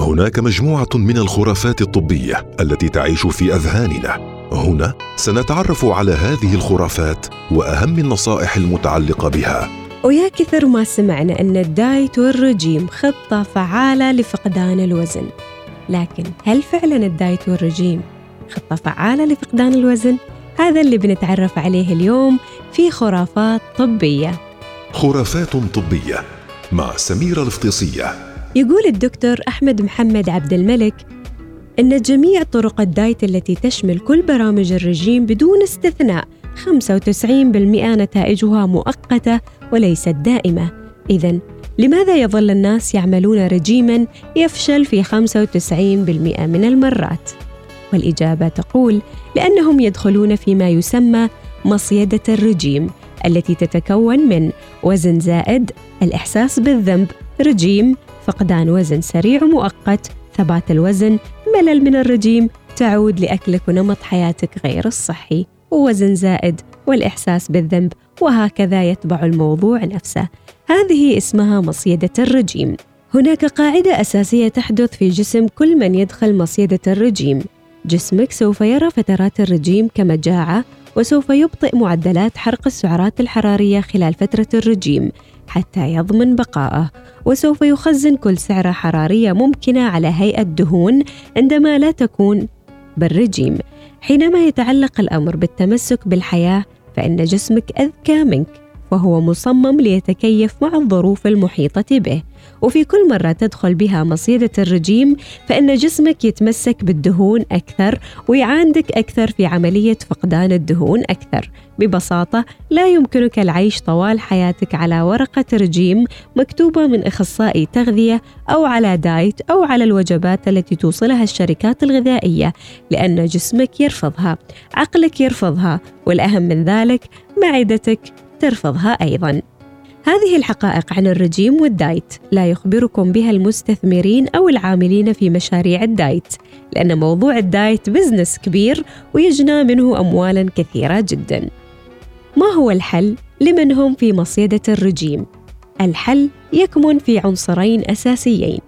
هناك مجموعة من الخرافات الطبية التي تعيش في أذهاننا. هنا سنتعرف على هذه الخرافات وأهم النصائح المتعلقة بها. ويا كثر ما سمعنا أن الدايت والرجيم خطة فعالة لفقدان الوزن. لكن هل فعلا الدايت والرجيم خطة فعالة لفقدان الوزن؟ هذا اللي بنتعرف عليه اليوم في خرافات طبية. خرافات طبية مع سميرة الفطيسية. يقول الدكتور أحمد محمد عبد الملك أن جميع طرق الدايت التي تشمل كل برامج الرجيم بدون استثناء 95% نتائجها مؤقتة وليست دائمة إذا لماذا يظل الناس يعملون رجيما يفشل في 95% من المرات؟ والإجابة تقول لأنهم يدخلون فيما يسمى مصيدة الرجيم التي تتكون من وزن زائد، الإحساس بالذنب، رجيم، فقدان وزن سريع ومؤقت، ثبات الوزن، ملل من الرجيم، تعود لأكلك ونمط حياتك غير الصحي، ووزن زائد والإحساس بالذنب وهكذا يتبع الموضوع نفسه. هذه اسمها مصيدة الرجيم. هناك قاعدة أساسية تحدث في جسم كل من يدخل مصيدة الرجيم. جسمك سوف يرى فترات الرجيم كمجاعة وسوف يبطئ معدلات حرق السعرات الحرارية خلال فترة الرجيم حتى يضمن بقائه وسوف يخزن كل سعرة حرارية ممكنة على هيئة دهون عندما لا تكون بالرجيم. حينما يتعلق الأمر بالتمسك بالحياة فإن جسمك أذكى منك. وهو مصمم ليتكيف مع الظروف المحيطة به. وفي كل مرة تدخل بها مصيدة الرجيم فإن جسمك يتمسك بالدهون أكثر ويعاندك أكثر في عملية فقدان الدهون أكثر. ببساطة لا يمكنك العيش طوال حياتك على ورقة رجيم مكتوبة من أخصائي تغذية أو على دايت أو على الوجبات التي توصلها الشركات الغذائية لأن جسمك يرفضها عقلك يرفضها والأهم من ذلك معدتك. ترفضها أيضاً. هذه الحقائق عن الرجيم والدايت. لا يخبركم بها المستثمرين أو العاملين في مشاريع الدايت لأن موضوع الدايت business كبير ويجنى منه أموالا كثيرة جدا. ما هو الحل؟ لمن هم في مصيدة الرجيم؟ الحل يكمن في عنصرين أساسيين.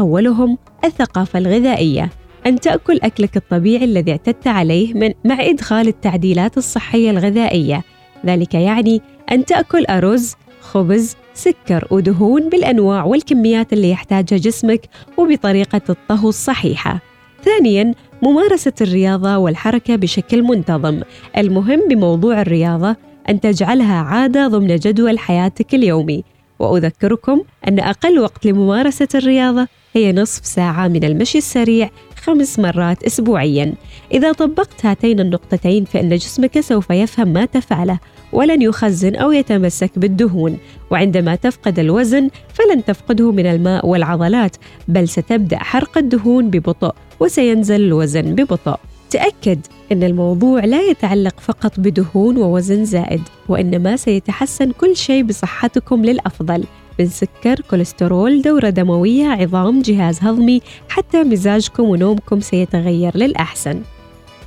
أولهم الثقافة الغذائية. أن تأكل أكلك الطبيعي الذي اعتدت عليه من مع إدخال التعديلات الصحية الغذائية. ذلك يعني أن تأكل أرز خبز سكر ودهون بالأنواع والكميات اللي يحتاجها جسمك وبطريقة الطهو الصحيحة. ثانياً ممارسة الرياضة والحركة بشكل منتظم. المهم بموضوع الرياضة أن تجعلها عادة ضمن جدول حياتك اليومي. وأذكركم أن أقل وقت لممارسة الرياضة هي نصف ساعة من المشي السريع خمس مرات أسبوعياً. إذا طبقت هاتين النقطتين فإن جسمك سوف يفهم ما تفعله ولن يخزن أو يتمسك بالدهون. وعندما تفقد الوزن فلن تفقده من الماء والعضلات بل ستبدأ حرق الدهون ببطء وسينزل الوزن ببطء. تأكد أن الموضوع لا يتعلق فقط بدهون ووزن زائد وإنما سيتحسن كل شيء بصحتكم للأفضل. من سكر، كوليسترول، دورة دموية، عظام، جهاز هضمي، حتى مزاجكم ونومكم سيتغير للأحسن.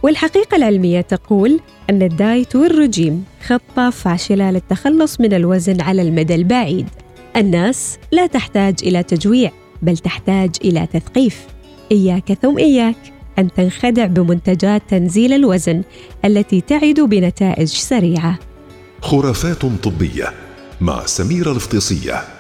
والحقيقة العلمية تقول أن الدايت والرجيم خطة فاشلة للتخلص من الوزن على المدى البعيد. الناس لا تحتاج إلى تجويع، بل تحتاج إلى تثقيف. إياك ثم إياك أن تنخدع بمنتجات تنزيل الوزن التي تعد بنتائج سريعة. خرافات طبية مع سميره الفطيسيه